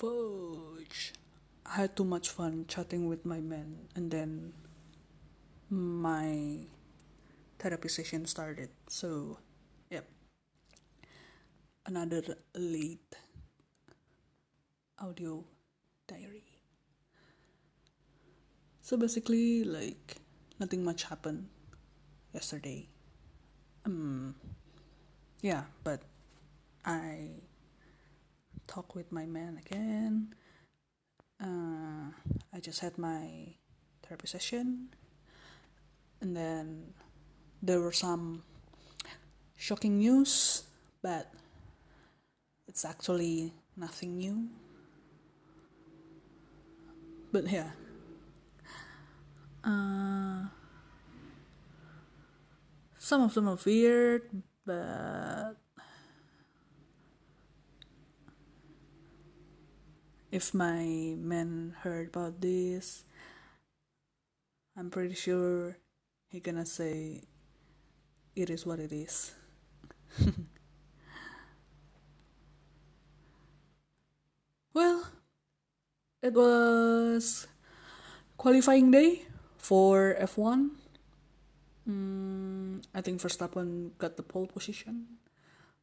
Fudge. I had too much fun chatting with my men, and then my therapy session started. So, yep. Another late audio diary. So basically, like, nothing much happened yesterday. Um, yeah, but I talked with my man again. Uh, I just had my therapy session, and then there were some shocking news, but it's actually nothing new. But yeah. Uh, some of them are weird, but if my man heard about this, I'm pretty sure he gonna say it is what it is. well, it was qualifying day for F1. Mm, I think Verstappen got the pole position,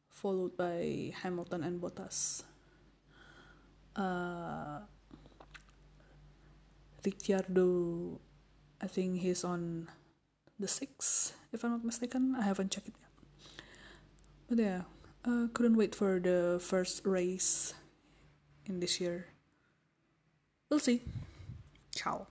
followed by Hamilton and Bottas. Uh, Ricciardo, I think he's on the six, if I'm not mistaken. I haven't checked it yet. But yeah, uh, couldn't wait for the first race in this year. We'll see. Ciao.